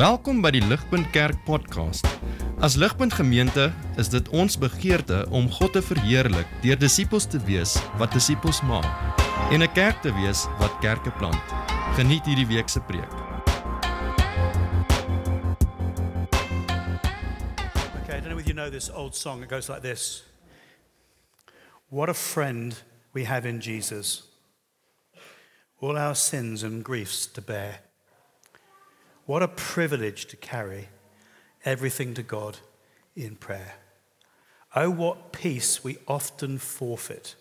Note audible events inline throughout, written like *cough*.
Welkom by die Ligpunt Kerk podcast. As Ligpunt Gemeente is dit ons begeerte om God te verheerlik deur disippels te wees wat disippels maak en 'n kerk te wees wat kerke plant. Geniet hierdie week se preek. Okay, I don't know whether you know this old song. It goes like this What a friend we have in Jesus, all our sins and griefs to bear. What a privilege to carry everything to God in prayer. Oh, what peace we often forfeit.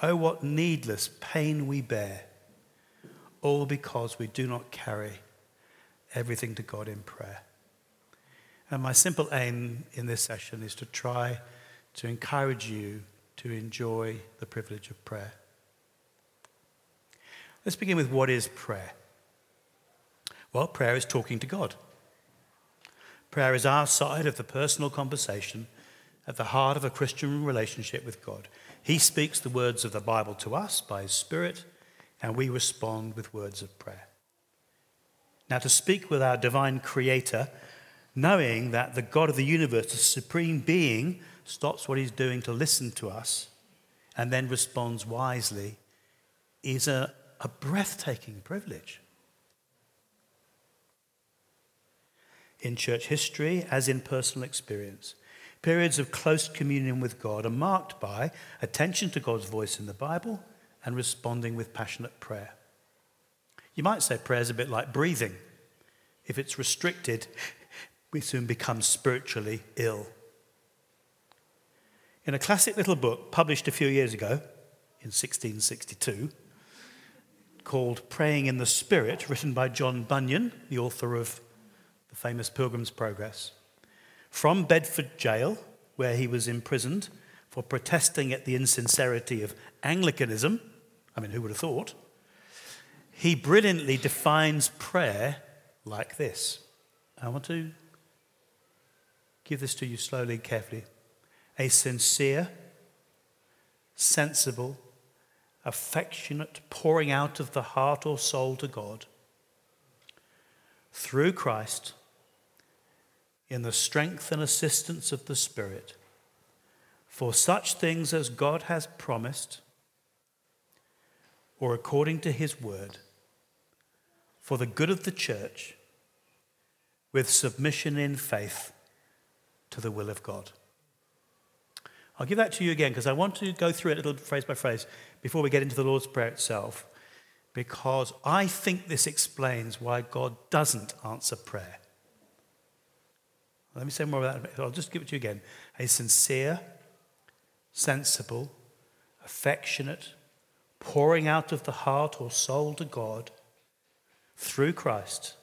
Oh, what needless pain we bear, all because we do not carry everything to God in prayer. And my simple aim in this session is to try to encourage you to enjoy the privilege of prayer. Let's begin with what is prayer? Well, prayer is talking to God. Prayer is our side of the personal conversation at the heart of a Christian relationship with God. He speaks the words of the Bible to us by His Spirit, and we respond with words of prayer. Now, to speak with our divine Creator, knowing that the God of the universe, the supreme being, stops what He's doing to listen to us and then responds wisely, is a, a breathtaking privilege. In church history as in personal experience. Periods of close communion with God are marked by attention to God's voice in the Bible and responding with passionate prayer. You might say prayer is a bit like breathing. If it's restricted, we soon become spiritually ill. In a classic little book published a few years ago, in 1662, called Praying in the Spirit, written by John Bunyan, the author of the famous Pilgrim's Progress, from Bedford Jail, where he was imprisoned for protesting at the insincerity of Anglicanism. I mean, who would have thought? He brilliantly defines prayer like this. I want to give this to you slowly and carefully. A sincere, sensible, affectionate pouring out of the heart or soul to God through Christ in the strength and assistance of the Spirit for such things as God has promised or according to his word for the good of the church with submission in faith to the will of God. I'll give that to you again because I want to go through it a little phrase by phrase before we get into the Lord's Prayer itself because I think this explains why God doesn't answer prayer. Let me say more about that. I'll just give it to you again. A sincere, sensible, affectionate, pouring out of the heart or soul to God through Christ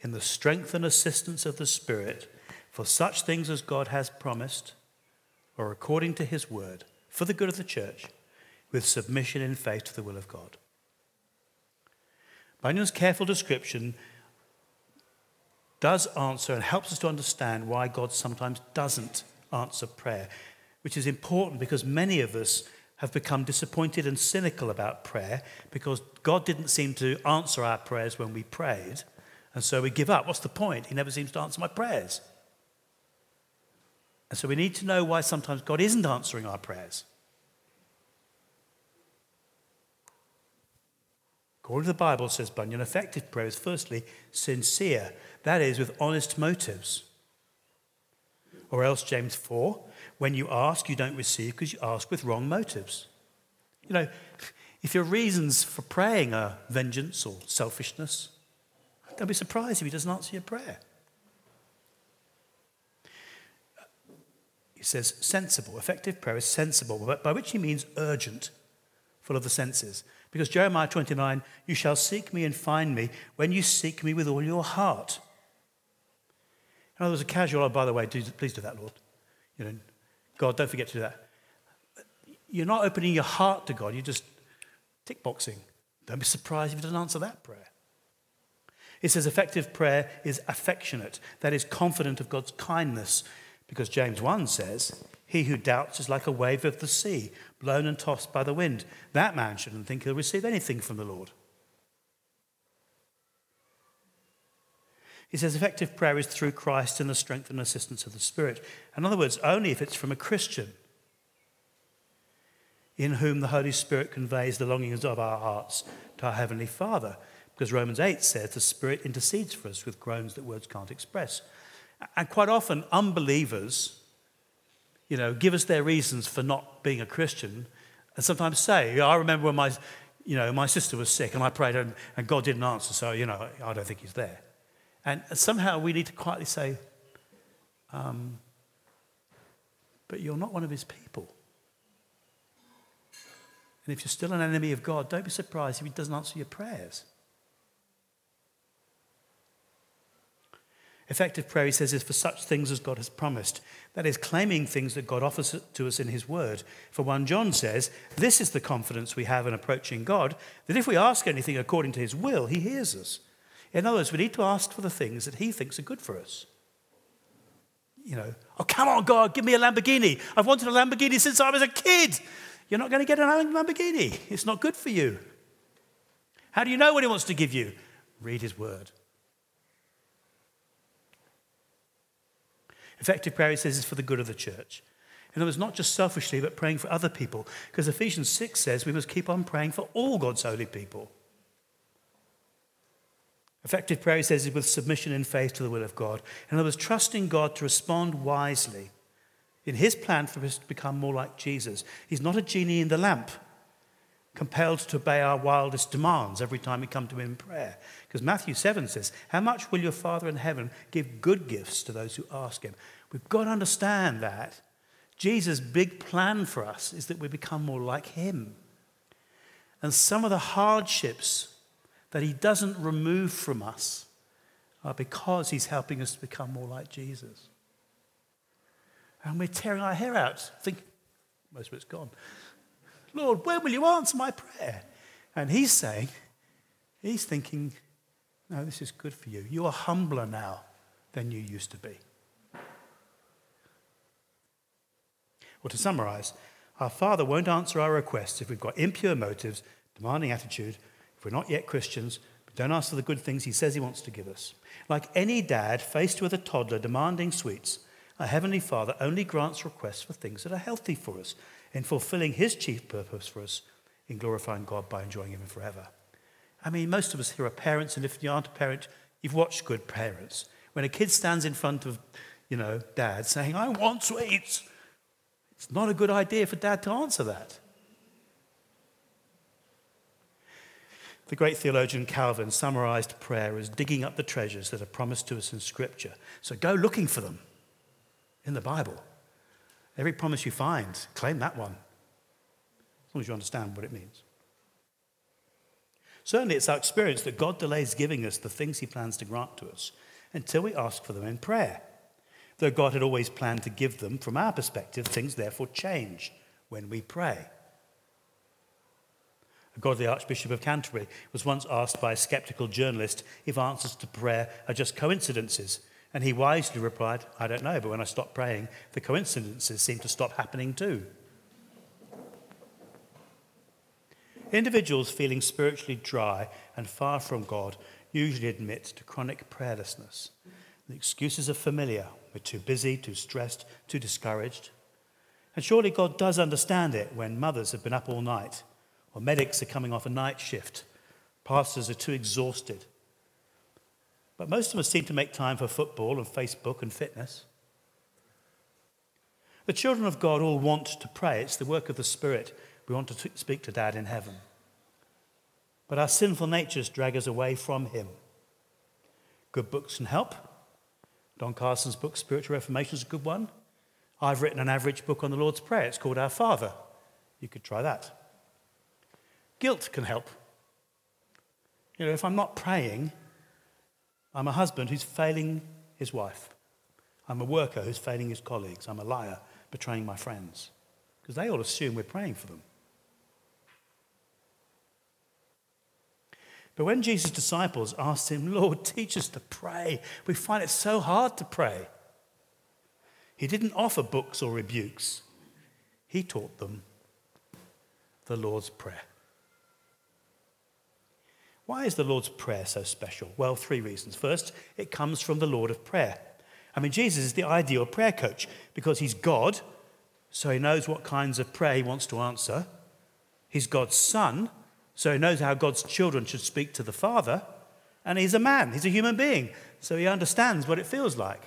in the strength and assistance of the Spirit for such things as God has promised or according to his word for the good of the church with submission in faith to the will of God. Bunyan's careful description does answer and helps us to understand why God sometimes doesn't answer prayer, which is important because many of us have become disappointed and cynical about prayer because God didn't seem to answer our prayers when we prayed. And so we give up. What's the point? He never seems to answer my prayers. And so we need to know why sometimes God isn't answering our prayers. According to the Bible, says Bunyan, effective prayer is firstly sincere, that is, with honest motives. Or else, James 4, when you ask, you don't receive because you ask with wrong motives. You know, if your reasons for praying are vengeance or selfishness, don't be surprised if he doesn't answer your prayer. He says sensible. Effective prayer is sensible, but by which he means urgent, full of the senses. Because Jeremiah 29, you shall seek me and find me when you seek me with all your heart. In other words, a casual, oh, by the way, do, please do that, Lord. You know, God, don't forget to do that. You're not opening your heart to God, you're just tick boxing. Don't be surprised if He doesn't answer that prayer. It says effective prayer is affectionate, that is, confident of God's kindness, because James 1 says, He who doubts is like a wave of the sea, blown and tossed by the wind. That man shouldn't think he'll receive anything from the Lord. He says effective prayer is through Christ and the strength and assistance of the Spirit. In other words, only if it's from a Christian in whom the Holy Spirit conveys the longings of our hearts to our Heavenly Father. Because Romans 8 says the Spirit intercedes for us with groans that words can't express. And quite often, unbelievers, you know, give us their reasons for not being a Christian and sometimes say, I remember when my, you know, my sister was sick and I prayed and, and God didn't answer, so, you know, I don't think he's there. And somehow we need to quietly say, um, but you're not one of his people. And if you're still an enemy of God, don't be surprised if he doesn't answer your prayers. Effective prayer, he says, is for such things as God has promised. That is, claiming things that God offers to us in his word. For 1 John says, This is the confidence we have in approaching God, that if we ask anything according to his will, he hears us. In other words, we need to ask for the things that He thinks are good for us. You know, oh, come on, God, give me a Lamborghini. I've wanted a Lamborghini since I was a kid. You're not going to get a Lamborghini. It's not good for you. How do you know what He wants to give you? Read His Word. Effective prayer, he says, is for the good of the church. In other words, not just selfishly, but praying for other people. Because Ephesians 6 says we must keep on praying for all God's holy people. Effective prayer, he says, is with submission and faith to the will of God. In other words, trusting God to respond wisely in his plan for us to become more like Jesus. He's not a genie in the lamp, compelled to obey our wildest demands every time we come to him in prayer. Because Matthew 7 says, How much will your Father in heaven give good gifts to those who ask him? We've got to understand that. Jesus' big plan for us is that we become more like him. And some of the hardships that He doesn't remove from us are because He's helping us to become more like Jesus. And we're tearing our hair out, think most of it's gone. Lord, when will you answer my prayer? And He's saying, He's thinking, no, this is good for you. You are humbler now than you used to be. Well, to summarize, our Father won't answer our requests if we've got impure motives, demanding attitude, if we're not yet Christians, don't ask for the good things he says he wants to give us. Like any dad faced with a toddler demanding sweets, our Heavenly Father only grants requests for things that are healthy for us in fulfilling his chief purpose for us in glorifying God by enjoying him forever. I mean, most of us here are parents, and if you aren't a parent, you've watched good parents. When a kid stands in front of, you know, dad saying, I want sweets, it's not a good idea for dad to answer that. The great theologian Calvin summarized prayer as digging up the treasures that are promised to us in Scripture. So go looking for them in the Bible. Every promise you find, claim that one, as long as you understand what it means. Certainly, it's our experience that God delays giving us the things He plans to grant to us until we ask for them in prayer. Though God had always planned to give them, from our perspective, things therefore change when we pray. A godly Archbishop of Canterbury was once asked by a skeptical journalist if answers to prayer are just coincidences. And he wisely replied, I don't know, but when I stop praying, the coincidences seem to stop happening too. Individuals feeling spiritually dry and far from God usually admit to chronic prayerlessness. The excuses are familiar. We're too busy, too stressed, too discouraged. And surely God does understand it when mothers have been up all night or medics are coming off a night shift. Pastors are too exhausted. But most of us seem to make time for football and Facebook and fitness. The children of God all want to pray. It's the work of the Spirit. We want to speak to Dad in heaven. But our sinful natures drag us away from Him. Good books can help. Don Carson's book, Spiritual Reformation, is a good one. I've written an average book on the Lord's Prayer. It's called Our Father. You could try that. Guilt can help. You know, if I'm not praying, I'm a husband who's failing his wife. I'm a worker who's failing his colleagues. I'm a liar, betraying my friends. Because they all assume we're praying for them. But when Jesus' disciples asked him, Lord, teach us to pray, we find it so hard to pray. He didn't offer books or rebukes, he taught them the Lord's Prayer. Why is the Lord's Prayer so special? Well, three reasons. First, it comes from the Lord of Prayer. I mean, Jesus is the ideal prayer coach because he's God, so he knows what kinds of prayer he wants to answer. He's God's son, so he knows how God's children should speak to the Father. And he's a man, he's a human being, so he understands what it feels like.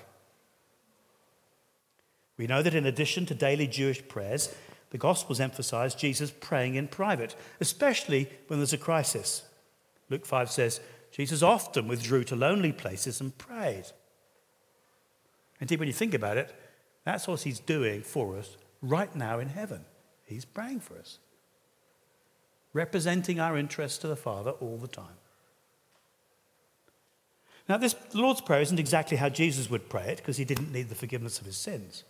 We know that in addition to daily Jewish prayers, the Gospels emphasize Jesus praying in private, especially when there's a crisis. Luke 5 says, Jesus often withdrew to lonely places and prayed. Indeed, when you think about it, that's what he's doing for us right now in heaven. He's praying for us, representing our interests to the Father all the time. Now, this Lord's Prayer isn't exactly how Jesus would pray it because he didn't need the forgiveness of his sins.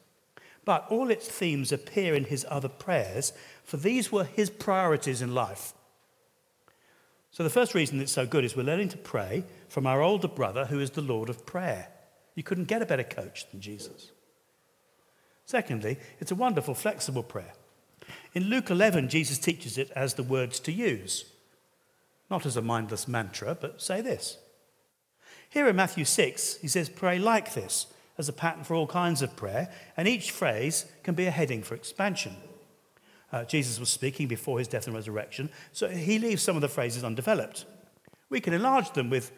But all its themes appear in his other prayers, for these were his priorities in life. So, the first reason it's so good is we're learning to pray from our older brother who is the Lord of prayer. You couldn't get a better coach than Jesus. Secondly, it's a wonderful, flexible prayer. In Luke 11, Jesus teaches it as the words to use, not as a mindless mantra, but say this. Here in Matthew 6, he says, Pray like this, as a pattern for all kinds of prayer, and each phrase can be a heading for expansion. Uh, Jesus was speaking before his death and resurrection, so he leaves some of the phrases undeveloped. We can enlarge them with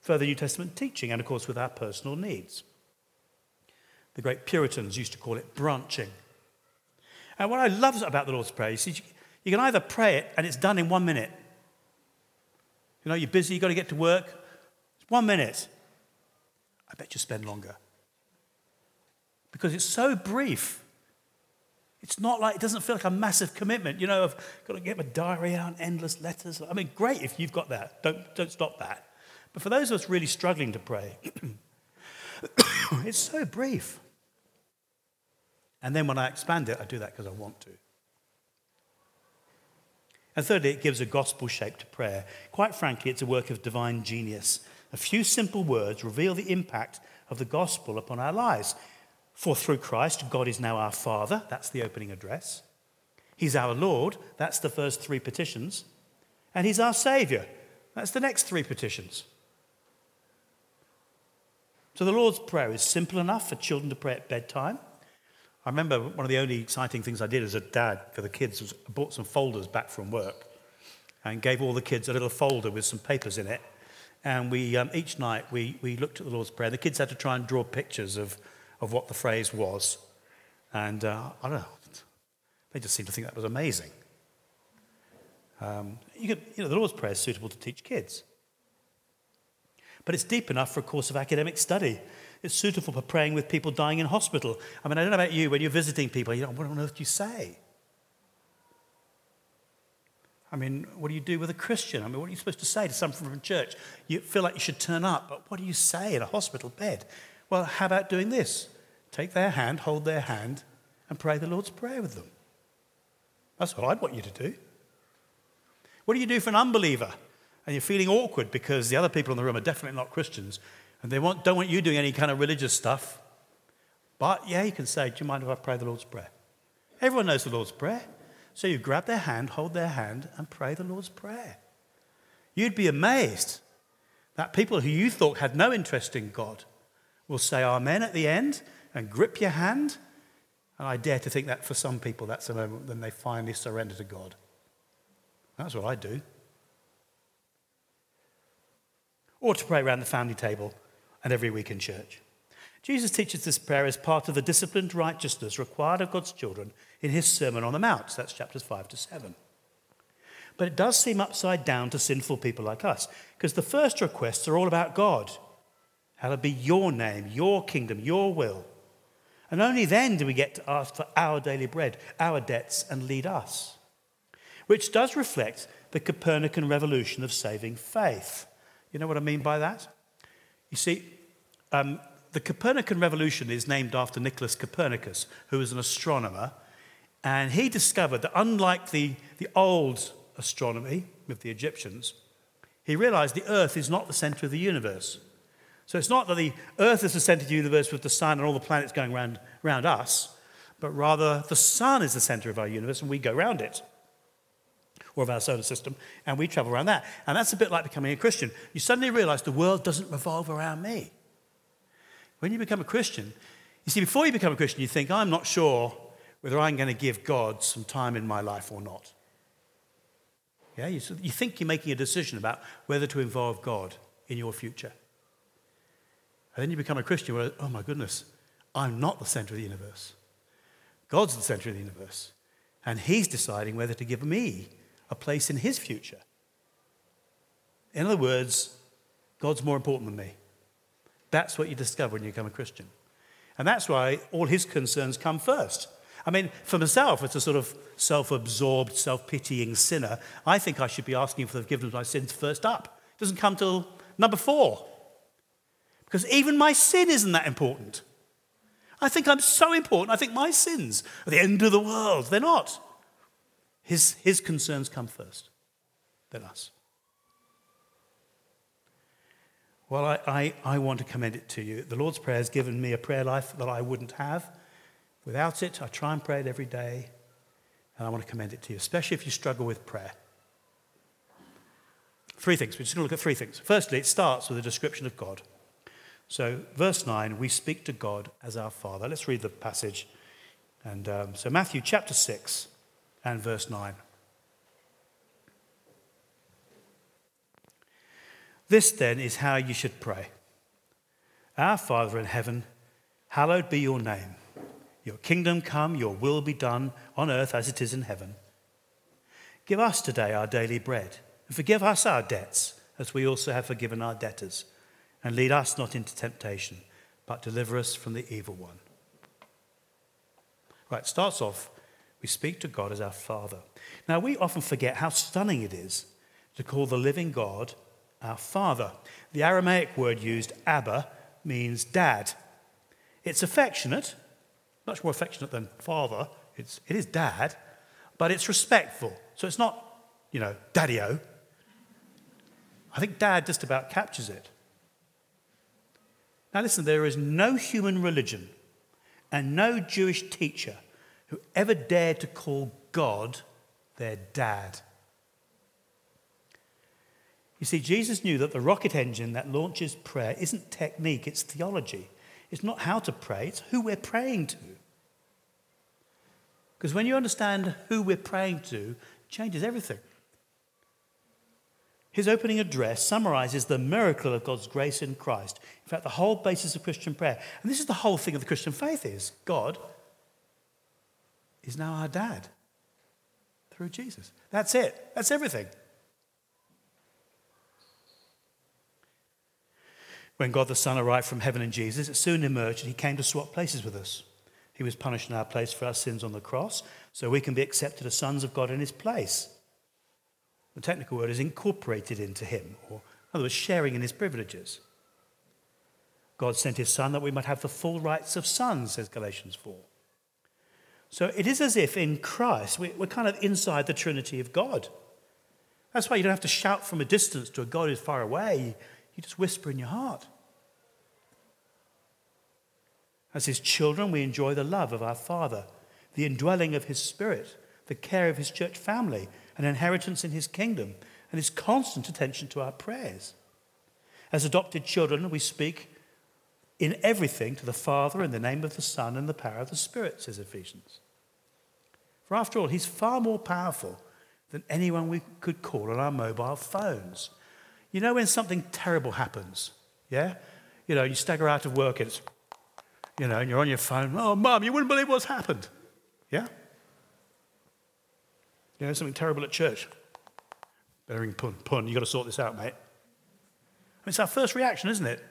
further New Testament teaching and, of course, with our personal needs. The great Puritans used to call it branching. And what I love about the Lord's Prayer is you can either pray it and it's done in one minute. You know, you're busy, you've got to get to work. It's one minute. I bet you spend longer. Because it's so brief. It's not like, it doesn't feel like a massive commitment. You know, I've got to get my diary out, endless letters. I mean, great if you've got that. Don't, don't stop that. But for those of us really struggling to pray, *coughs* it's so brief. And then when I expand it, I do that because I want to. And thirdly, it gives a gospel shape to prayer. Quite frankly, it's a work of divine genius. A few simple words reveal the impact of the gospel upon our lives. For through Christ, God is now our Father. That's the opening address. He's our Lord. That's the first three petitions. And He's our Savior. That's the next three petitions. So the Lord's Prayer is simple enough for children to pray at bedtime. I remember one of the only exciting things I did as a dad for the kids was I bought some folders back from work and gave all the kids a little folder with some papers in it. And we, um, each night we, we looked at the Lord's Prayer. The kids had to try and draw pictures of, of what the phrase was. And uh, I don't know, they just seemed to think that was amazing. Um, you, could, you know, the Lord's Prayer is suitable to teach kids. But it's deep enough for a course of academic study. It's suitable for praying with people dying in hospital. I mean, I don't know about you, when you're visiting people, you know, what on earth do you say? I mean, what do you do with a Christian? I mean, what are you supposed to say to someone from church? You feel like you should turn up, but what do you say in a hospital bed? Well, how about doing this? Take their hand, hold their hand, and pray the Lord's Prayer with them. That's what I'd want you to do. What do you do for an unbeliever? and you're feeling awkward because the other people in the room are definitely not Christians and they want, don't want you doing any kind of religious stuff. But yeah, you can say, Do you mind if I pray the Lord's Prayer? Everyone knows the Lord's Prayer. So you grab their hand, hold their hand, and pray the Lord's Prayer. You'd be amazed that people who you thought had no interest in God will say Amen at the end and grip your hand. And I dare to think that for some people, that's the moment when they finally surrender to God. That's what I do. or to pray around the family table and every week in church. Jesus teaches this prayer as part of the disciplined righteousness required of God's children in his Sermon on the Mount. That's chapters 5 to 7. But it does seem upside down to sinful people like us, because the first requests are all about God. Hallowed be your name, your kingdom, your will. And only then do we get to ask for our daily bread, our debts, and lead us. Which does reflect the Copernican revolution of saving faith. You know what I mean by that? You see, um, the Copernican revolution is named after Nicholas Copernicus, who was an astronomer. And he discovered that unlike the, the old astronomy of the Egyptians, he realized the earth is not the center of the universe. So it's not that the earth is the center of the universe with the sun and all the planets going around, around us, but rather the sun is the center of our universe and we go around it. or of our solar system, and we travel around that. And that's a bit like becoming a Christian. You suddenly realize the world doesn't revolve around me. When you become a Christian, you see, before you become a Christian, you think, I'm not sure whether I'm going to give God some time in my life or not. Yeah, you, you think you're making a decision about whether to involve God in your future. And then you become a Christian, where, oh my goodness, I'm not the center of the universe. God's the center of the universe. And He's deciding whether to give me a place in His future. In other words, God's more important than me. That's what you discover when you become a Christian. And that's why all His concerns come first. I mean, for myself, as a sort of self absorbed, self pitying sinner, I think I should be asking for the forgiveness of my sins first up. It doesn't come till number four. Because even my sin isn't that important. I think I'm so important. I think my sins are the end of the world. They're not. His, his concerns come first, then us. Well, I, I, I want to commend it to you. The Lord's Prayer has given me a prayer life that I wouldn't have. Without it, I try and pray it every day, and I want to commend it to you, especially if you struggle with prayer. Three things. We're just going to look at three things. Firstly, it starts with a description of God. So, verse 9, we speak to God as our Father. Let's read the passage. And um, so, Matthew chapter 6 and verse 9. This then is how you should pray Our Father in heaven, hallowed be your name. Your kingdom come, your will be done on earth as it is in heaven. Give us today our daily bread, and forgive us our debts, as we also have forgiven our debtors. And lead us not into temptation, but deliver us from the evil one. Right, starts off, we speak to God as our Father. Now, we often forget how stunning it is to call the living God our Father. The Aramaic word used, Abba, means dad. It's affectionate, much more affectionate than father. It's, it is dad, but it's respectful. So it's not, you know, daddy o. I think dad just about captures it. Now, listen, there is no human religion and no Jewish teacher who ever dared to call God their dad. You see, Jesus knew that the rocket engine that launches prayer isn't technique, it's theology. It's not how to pray, it's who we're praying to. Because when you understand who we're praying to, changes everything. His opening address summarizes the miracle of God's grace in Christ. In fact, the whole basis of Christian prayer. And this is the whole thing of the Christian faith is God is now our dad through Jesus. That's it. That's everything. When God the Son arrived from heaven in Jesus, it soon emerged that he came to swap places with us. He was punished in our place for our sins on the cross, so we can be accepted as sons of God in his place. The technical word is incorporated into him, or in other words, sharing in his privileges. God sent his Son that we might have the full rights of sons, says Galatians 4. So it is as if in Christ we're kind of inside the Trinity of God. That's why you don't have to shout from a distance to a God who's far away. You just whisper in your heart. As his children, we enjoy the love of our Father, the indwelling of his Spirit, the care of his church family, an inheritance in his kingdom, and his constant attention to our prayers. As adopted children, we speak in everything to the Father in the name of the Son and the power of the Spirit, says Ephesians. For after all, he's far more powerful than anyone we could call on our mobile phones. You know when something terrible happens, yeah? You know, you stagger out of work and it's, you know, and you're on your phone. Oh, mum, you wouldn't believe what's happened. Yeah? You know, something terrible at church. Bearing pun, pun, you've got to sort this out, mate. I mean, it's our first reaction, isn't it?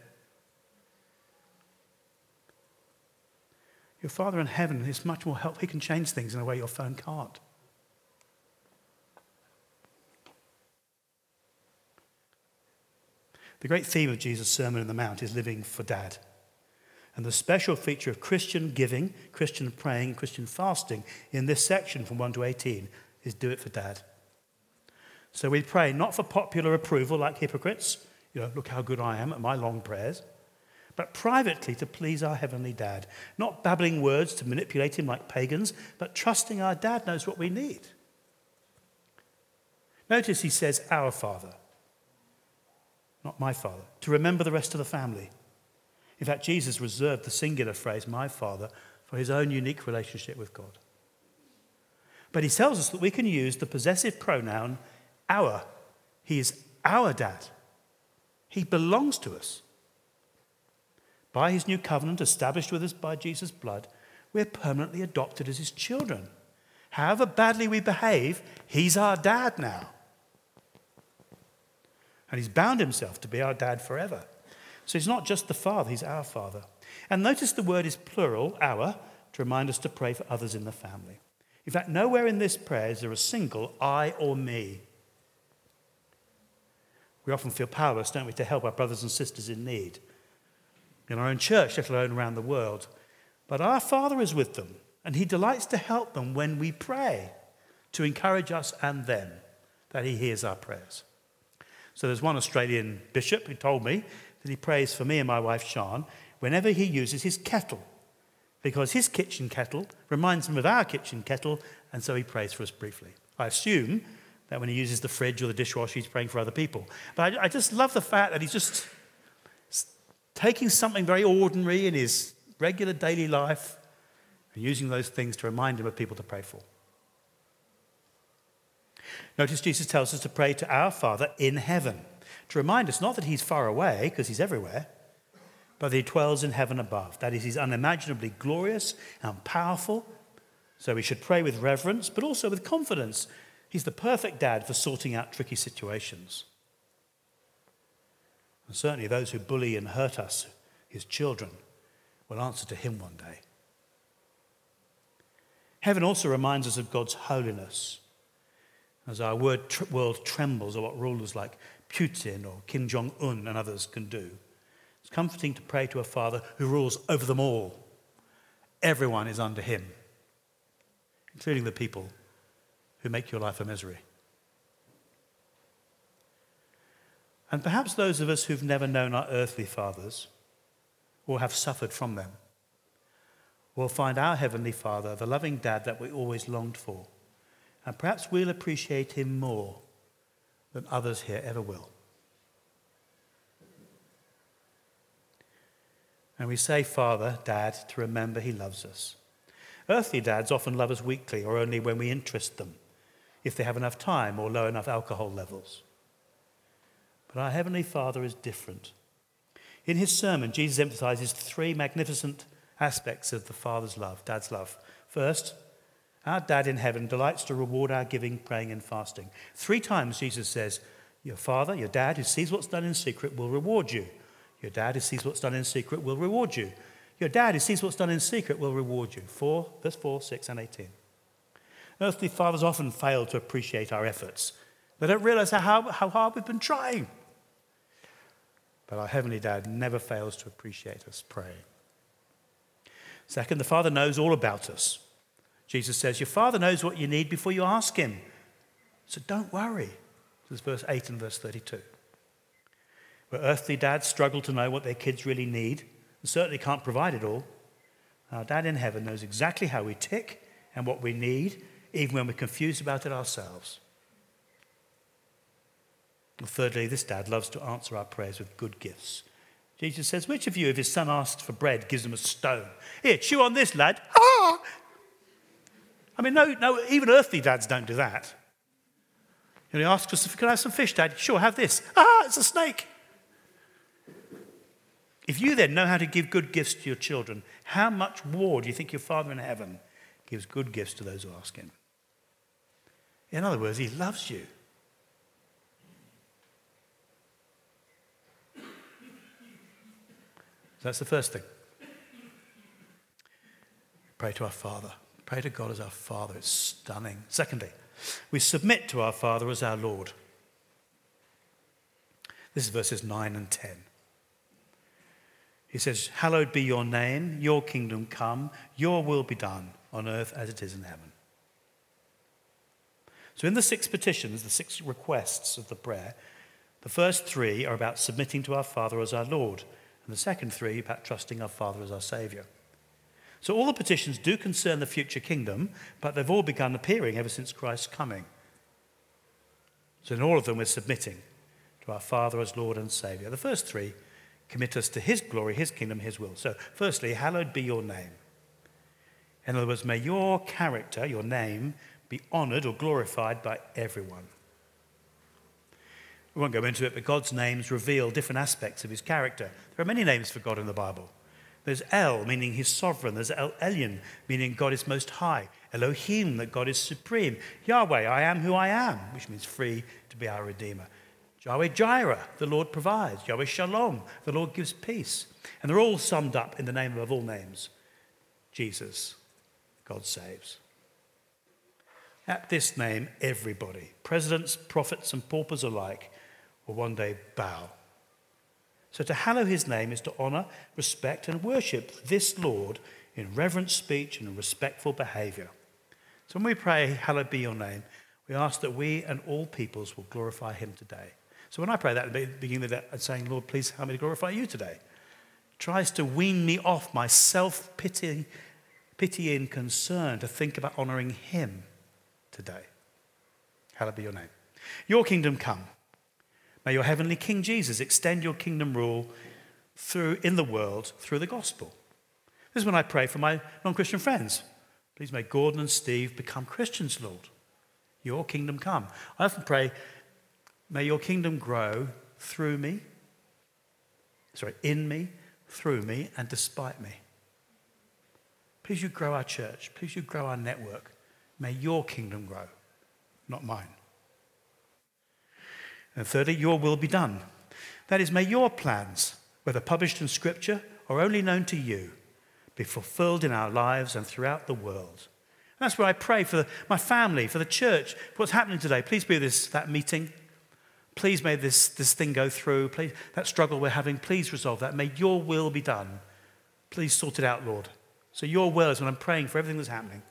Your Father in heaven is much more help. He can change things in a way your phone can't. The great theme of Jesus' Sermon on the Mount is living for dad. And the special feature of Christian giving, Christian praying, Christian fasting in this section from 1 to 18 is do it for dad. So we pray not for popular approval like hypocrites, you know, look how good I am at my long prayers, but privately to please our heavenly dad. Not babbling words to manipulate him like pagans, but trusting our dad knows what we need. Notice he says, Our Father, not my Father, to remember the rest of the family. In fact, Jesus reserved the singular phrase, my Father, for his own unique relationship with God. But he tells us that we can use the possessive pronoun our. He is our dad. He belongs to us. By his new covenant, established with us by Jesus' blood, we're permanently adopted as his children. However badly we behave, he's our dad now. And he's bound himself to be our dad forever. So he's not just the father, he's our father. And notice the word is plural, our, to remind us to pray for others in the family. In fact, nowhere in this prayer is there a single I or me. We often feel powerless, don't we, to help our brothers and sisters in need in our own church, let alone around the world. But our Father is with them, and He delights to help them when we pray, to encourage us and them that He hears our prayers. So there's one Australian bishop who told me that he prays for me and my wife Sean whenever he uses his kettle, because his kitchen kettle reminds him of our kitchen kettle, and so he prays for us briefly. I assume that when he uses the fridge or the dishwasher, he's praying for other people. But I, I just love the fact that he's just taking something very ordinary in his regular daily life and using those things to remind him of people to pray for. Notice Jesus tells us to pray to our Father in heaven, to remind us not that he's far away, because he's everywhere, but that he dwells in heaven above. That is, he's unimaginably glorious and powerful. So we should pray with reverence, but also with confidence. He's the perfect dad for sorting out tricky situations. And certainly those who bully and hurt us, his children, will answer to him one day. Heaven also reminds us of God's holiness. As our world trembles at what rulers like Putin or Kim Jong un and others can do, it's comforting to pray to a Father who rules over them all. Everyone is under him, including the people who make your life a misery. And perhaps those of us who've never known our earthly fathers or have suffered from them will find our Heavenly Father the loving dad that we always longed for. And perhaps we'll appreciate him more than others here ever will. And we say, Father, Dad, to remember he loves us. Earthly dads often love us weakly or only when we interest them, if they have enough time or low enough alcohol levels. But our Heavenly Father is different. In his sermon, Jesus emphasizes three magnificent aspects of the Father's love, Dad's love. First, our Dad in heaven delights to reward our giving, praying, and fasting. Three times Jesus says, Your Father, your Dad, who sees what's done in secret, will reward you. Your Dad, who sees what's done in secret, will reward you. Your Dad, who sees what's done in secret, will reward you. 4, verse 4, 6, and 18. Earthly fathers often fail to appreciate our efforts. They don't realize how, how hard we've been trying. But our Heavenly Dad never fails to appreciate us praying. Second, the Father knows all about us. Jesus says, Your Father knows what you need before you ask Him. So don't worry. This is verse 8 and verse 32. Where earthly dads struggle to know what their kids really need and certainly can't provide it all, our dad in heaven knows exactly how we tick and what we need, even when we're confused about it ourselves. And thirdly, this dad loves to answer our prayers with good gifts. Jesus says, Which of you, if his son asks for bread, gives him a stone? Here, chew on this, lad. Ah! I mean, no, no, even earthly dads don't do that. And he asks us, if we Can have some fish, dad? Sure, have this. Ah, it's a snake. If you then know how to give good gifts to your children, how much more do you think your Father in heaven gives good gifts to those who ask him? In other words, he loves you. that's the first thing. Pray to our Father. Pray to God as our Father. It's stunning. Secondly, we submit to our Father as our Lord. This is verses 9 and 10. He says, Hallowed be your name, your kingdom come, your will be done on earth as it is in heaven. So, in the six petitions, the six requests of the prayer, the first three are about submitting to our Father as our Lord and the second three about trusting our Father as our Saviour. So all the petitions do concern the future kingdom, but they've all begun appearing ever since Christ's coming. So in all of them, we're submitting to our Father as Lord and Saviour. The first three commit us to His glory, His kingdom, His will. So, firstly, hallowed be your name. In other words, may your character, your name, be honoured or glorified by everyone. We won't go into it, but God's names reveal different aspects of his character. There are many names for God in the Bible. There's El, meaning he's sovereign. There's El Elyon, meaning God is most high. Elohim, that God is supreme. Yahweh, I am who I am, which means free to be our Redeemer. Yahweh Jireh, the Lord provides. Yahweh Shalom, the Lord gives peace. And they're all summed up in the name of all names Jesus, God saves. At this name, everybody, presidents, prophets, and paupers alike, will one day bow. So to hallow his name is to honor, respect, and worship this Lord in reverent speech and respectful behavior. So when we pray, Hallowed be your name, we ask that we and all peoples will glorify him today. So when I pray that at the beginning of that, I'm saying, Lord, please help me to glorify you today. Tries to wean me off my self pity, pitying concern to think about honoring him today. Hallowed be your name. Your kingdom come. May your heavenly King Jesus extend your kingdom rule through in the world through the gospel. This is when I pray for my non-Christian friends. Please may Gordon and Steve become Christians, Lord. Your kingdom come. I often pray, may your kingdom grow through me, sorry, in me, through me, and despite me. Please you grow our church. Please you grow our network. May your kingdom grow, not mine. And thirdly, your will be done. That is, may your plans, whether published in Scripture or only known to you, be fulfilled in our lives and throughout the world. And that's where I pray for the, my family, for the church, for what's happening today. Please be this that meeting. Please may this, this thing go through. Please, that struggle we're having, please resolve that. May your will be done. Please sort it out, Lord. So your will is when I'm praying for everything that's happening.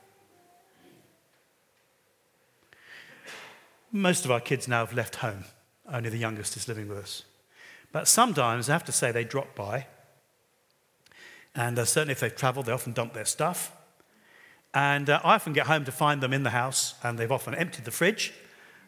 Most of our kids now have left home. Only the youngest is living with us. But sometimes, I have to say, they drop by. And uh, certainly if they've traveled, they often dump their stuff. And uh, I often get home to find them in the house, and they've often emptied the fridge.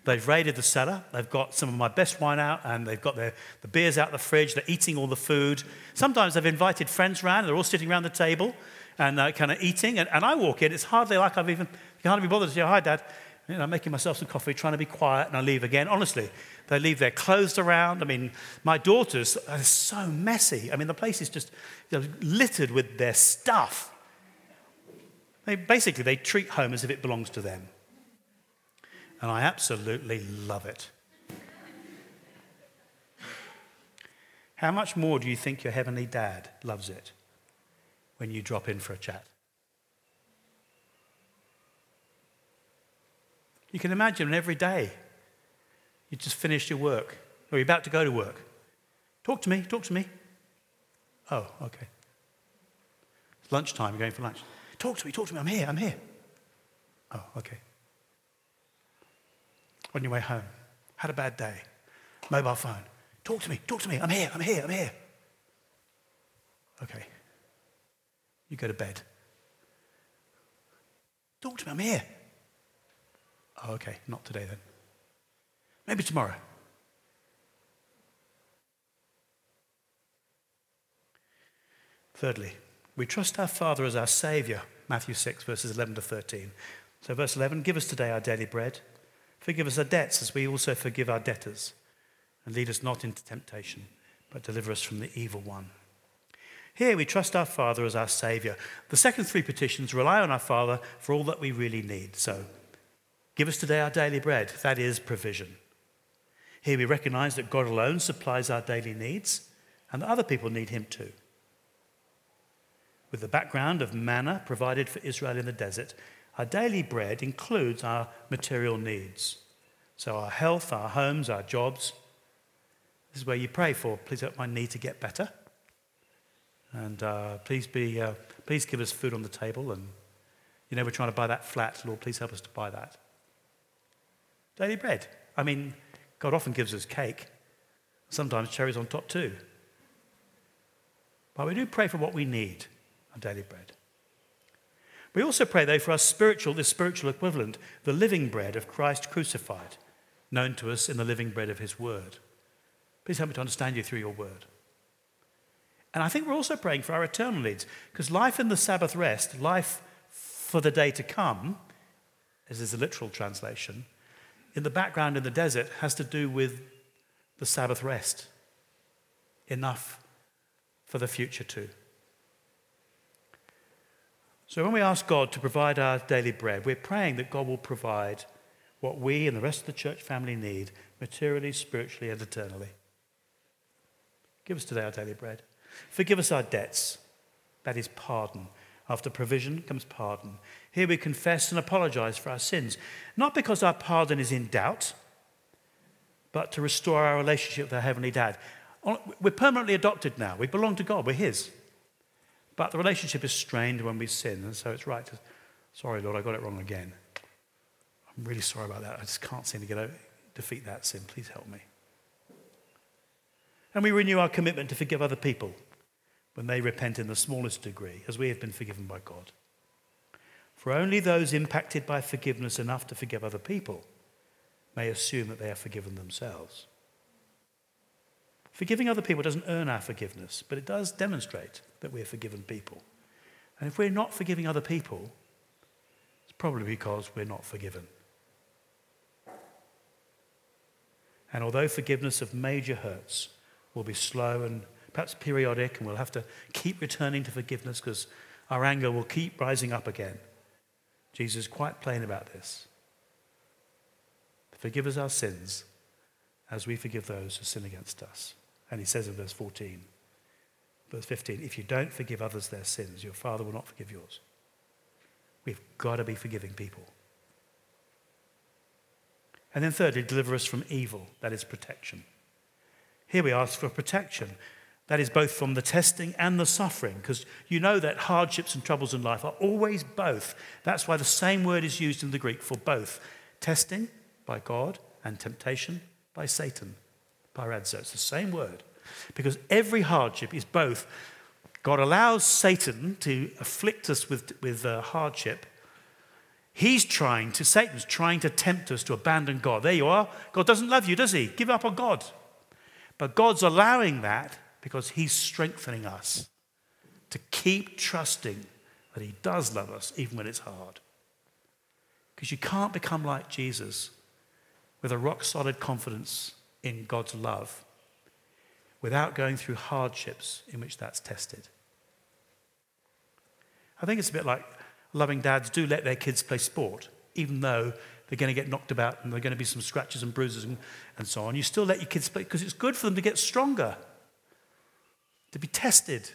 They've raided the cellar. They've got some of my best wine out, and they've got their, the beers out the fridge. They're eating all the food. Sometimes they've invited friends around, and they're all sitting around the table and uh, kind of eating. And, and, I walk in. It's hardly like I've even, you can't be bothered to say, Hi, Dad. You know, making myself some coffee, trying to be quiet, and I leave again. Honestly, they leave their clothes around. I mean, my daughters are so messy. I mean, the place is just you know, littered with their stuff. They, basically, they treat home as if it belongs to them. And I absolutely love it. How much more do you think your heavenly dad loves it when you drop in for a chat? You can imagine every day you just finished your work or you're about to go to work. Talk to me, talk to me. Oh, okay. It's lunchtime, you're going for lunch. Talk to me, talk to me, I'm here, I'm here. Oh, okay. On your way home, had a bad day. Mobile phone. Talk to me, talk to me, I'm here, I'm here, I'm here. Okay. You go to bed. Talk to me, I'm here. Oh, okay, not today then. Maybe tomorrow. Thirdly, we trust our Father as our Saviour, Matthew 6, verses 11 to 13. So, verse 11 Give us today our daily bread. Forgive us our debts as we also forgive our debtors. And lead us not into temptation, but deliver us from the evil one. Here we trust our Father as our Saviour. The second three petitions rely on our Father for all that we really need. So, give us today our daily bread. That is provision. Here we recognize that God alone supplies our daily needs and that other people need Him too. With the background of manna provided for Israel in the desert, our daily bread includes our material needs. So, our health, our homes, our jobs. This is where you pray for, please help my need to get better. And uh, please, be, uh, please give us food on the table. And, you know, we're trying to buy that flat. Lord, please help us to buy that. Daily bread. I mean, God often gives us cake, sometimes cherries on top too. But we do pray for what we need our daily bread. We also pray, though, for our spiritual, the spiritual equivalent, the living bread of Christ crucified, known to us in the living bread of his word. Please help me to understand you through your word. And I think we're also praying for our eternal needs because life in the Sabbath rest, life for the day to come, as is a literal translation, in the background in the desert has to do with the Sabbath rest. Enough for the future too. So when we ask God to provide our daily bread, we're praying that God will provide what we and the rest of the church family need materially, spiritually, and eternally. Give us today our daily bread. Forgive us our debts. That is pardon. After provision comes pardon. Here we confess and apologize for our sins, not because our pardon is in doubt, but to restore our relationship with our Heavenly Dad. We're permanently adopted now. We belong to God. We're His. But the relationship is strained when we sin, and so it's right to, sorry, Lord, I got it wrong again. I'm really sorry about that. I just can't seem to get over, defeat that sin. Please help me. And we renew our commitment to forgive other people when they repent in the smallest degree, as we have been forgiven by God. For only those impacted by forgiveness enough to forgive other people may assume that they are forgiven themselves. Forgiving other people doesn't earn our forgiveness, but it does demonstrate that we're forgiven people. And if we're not forgiving other people, it's probably because we're not forgiven. And although forgiveness of major hurts will be slow and perhaps periodic, and we'll have to keep returning to forgiveness because our anger will keep rising up again, Jesus is quite plain about this. Forgive us our sins as we forgive those who sin against us. And he says in verse 14, verse 15, if you don't forgive others their sins, your Father will not forgive yours. We've got to be forgiving people. And then, thirdly, deliver us from evil, that is protection. Here we ask for protection, that is both from the testing and the suffering, because you know that hardships and troubles in life are always both. That's why the same word is used in the Greek for both testing by God and temptation by Satan. Peirazo. It's the same word. Because every hardship is both God allows Satan to afflict us with, with uh, hardship. He's trying to, Satan's trying to tempt us to abandon God. There you are. God doesn't love you, does he? Give up on God. But God's allowing that because he's strengthening us to keep trusting that he does love us even when it's hard. Because you can't become like Jesus with a rock solid confidence in God's love without going through hardships in which that's tested. I think it's a bit like loving dads do let their kids play sport, even though they're going to get knocked about and there are going to be some scratches and bruises and, and so on. You still let your kids play because it's good for them to get stronger, to be tested.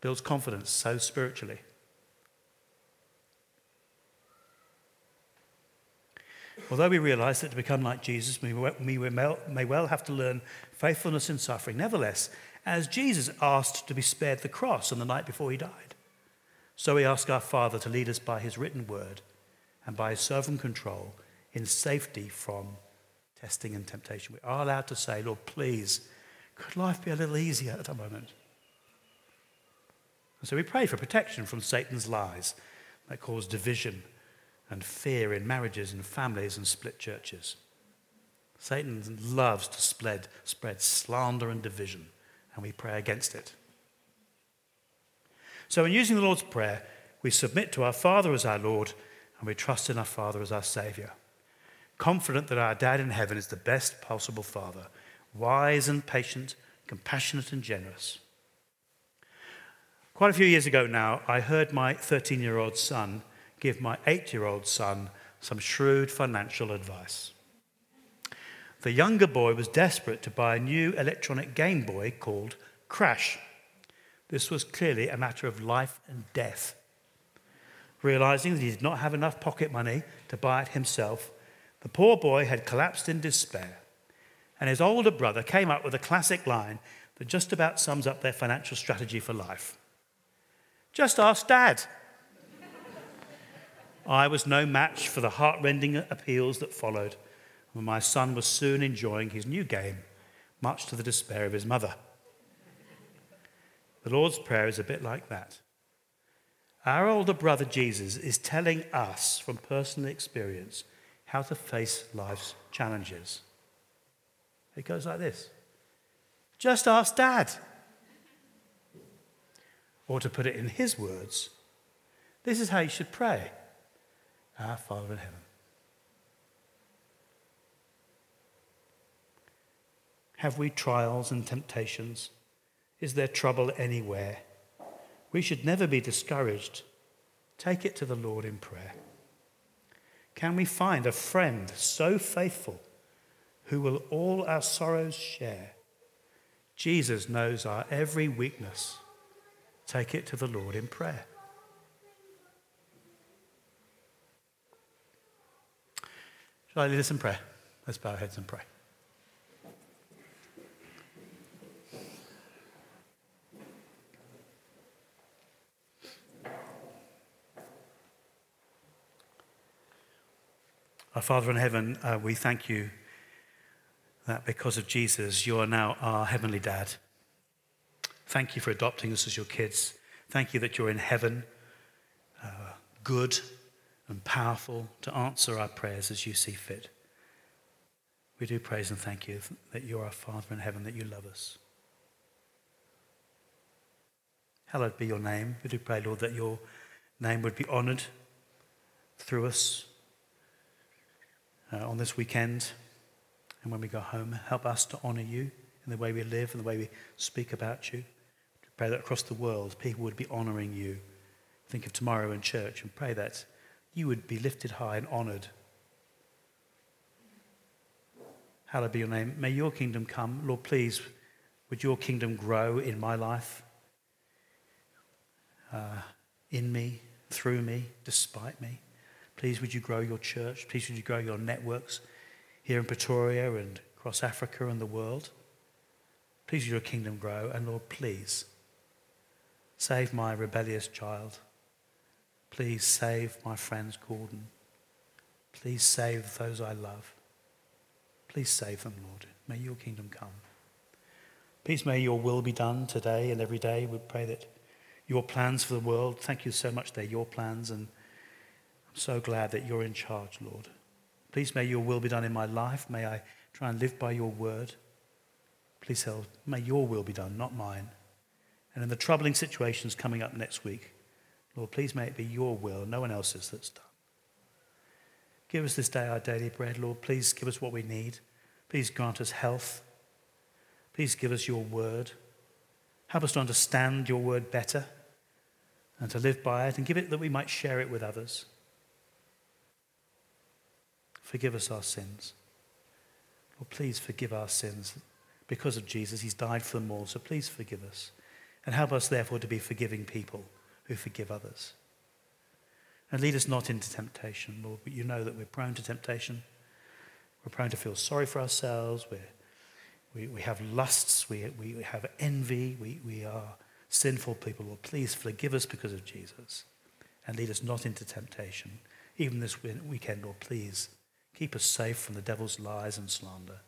Builds confidence so spiritually. Although we realize that to become like Jesus, we may well have to learn faithfulness in suffering. Nevertheless, as Jesus asked to be spared the cross on the night before he died, so we ask our Father to lead us by his written word and by his sovereign control in safety from testing and temptation. We are allowed to say, Lord, please, could life be a little easier at the moment? And so we pray for protection from Satan's lies that cause division and fear in marriages and families and split churches. Satan loves to spread, spread slander and division, and we pray against it. So, in using the Lord's Prayer, we submit to our Father as our Lord, and we trust in our Father as our Saviour, confident that our Dad in heaven is the best possible Father, wise and patient, compassionate and generous. Quite a few years ago now, I heard my 13 year old son give my eight year old son some shrewd financial advice. The younger boy was desperate to buy a new electronic Game Boy called Crash. This was clearly a matter of life and death. Realizing that he did not have enough pocket money to buy it himself, the poor boy had collapsed in despair. And his older brother came up with a classic line that just about sums up their financial strategy for life Just ask dad. I was no match for the heartrending appeals that followed, when my son was soon enjoying his new game, much to the despair of his mother. The Lord's Prayer is a bit like that. Our older brother Jesus is telling us from personal experience how to face life's challenges. It goes like this Just ask dad. Or to put it in his words, this is how you should pray Our Father in heaven. Have we trials and temptations? Is there trouble anywhere? We should never be discouraged. Take it to the Lord in prayer. Can we find a friend so faithful who will all our sorrows share? Jesus knows our every weakness. Take it to the Lord in prayer. Shall I lead us in prayer? Let's bow our heads and pray. Our Father in heaven, uh, we thank you that because of Jesus, you are now our heavenly dad. Thank you for adopting us as your kids. Thank you that you're in heaven, uh, good and powerful to answer our prayers as you see fit. We do praise and thank you that you're our Father in heaven, that you love us. Hallowed be your name. We do pray, Lord, that your name would be honored through us uh, on this weekend and when we go home. Help us to honor you in the way we live and the way we speak about you. Pray that across the world people would be honoring you. Think of tomorrow in church and pray that you would be lifted high and honored. Hallowed be your name. May your kingdom come. Lord, please, would your kingdom grow in my life, uh, in me, through me, despite me. Please, would you grow your church? Please, would you grow your networks here in Pretoria and across Africa and the world? Please, your kingdom grow? And Lord, please, save my rebellious child. Please save my friends, Gordon. Please save those I love. Please save them, Lord. May your kingdom come. Please may your will be done today and every day. We pray that your plans for the world, thank you so much, they're your plans and I'm so glad that you're in charge, Lord. Please may your will be done in my life. May I try and live by your word. Please help. May your will be done, not mine. And in the troubling situations coming up next week, Lord, please may it be your will, no one else's that's done. Give us this day our daily bread, Lord. Please give us what we need. Please grant us health. Please give us your word. Help us to understand your word better and to live by it and give it that we might share it with others. Forgive us our sins. Lord, please forgive our sins. Because of Jesus, He's died for them all, so please forgive us. And help us, therefore, to be forgiving people who forgive others. And lead us not into temptation, Lord, but you know that we're prone to temptation. We're prone to feel sorry for ourselves. We're, we, we have lusts. We, we have envy. We, we are sinful people. Lord, please forgive us because of Jesus. And lead us not into temptation. Even this weekend, Lord, please Keep us safe from the devil's lies and slander.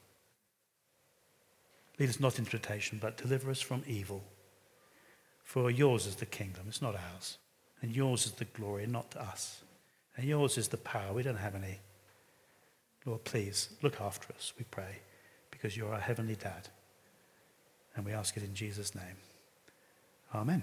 Lead us not into temptation, but deliver us from evil. For yours is the kingdom, it's not ours. And yours is the glory, not to us. And yours is the power. We don't have any. Lord, please look after us, we pray, because you're our heavenly dad. And we ask it in Jesus' name. Amen.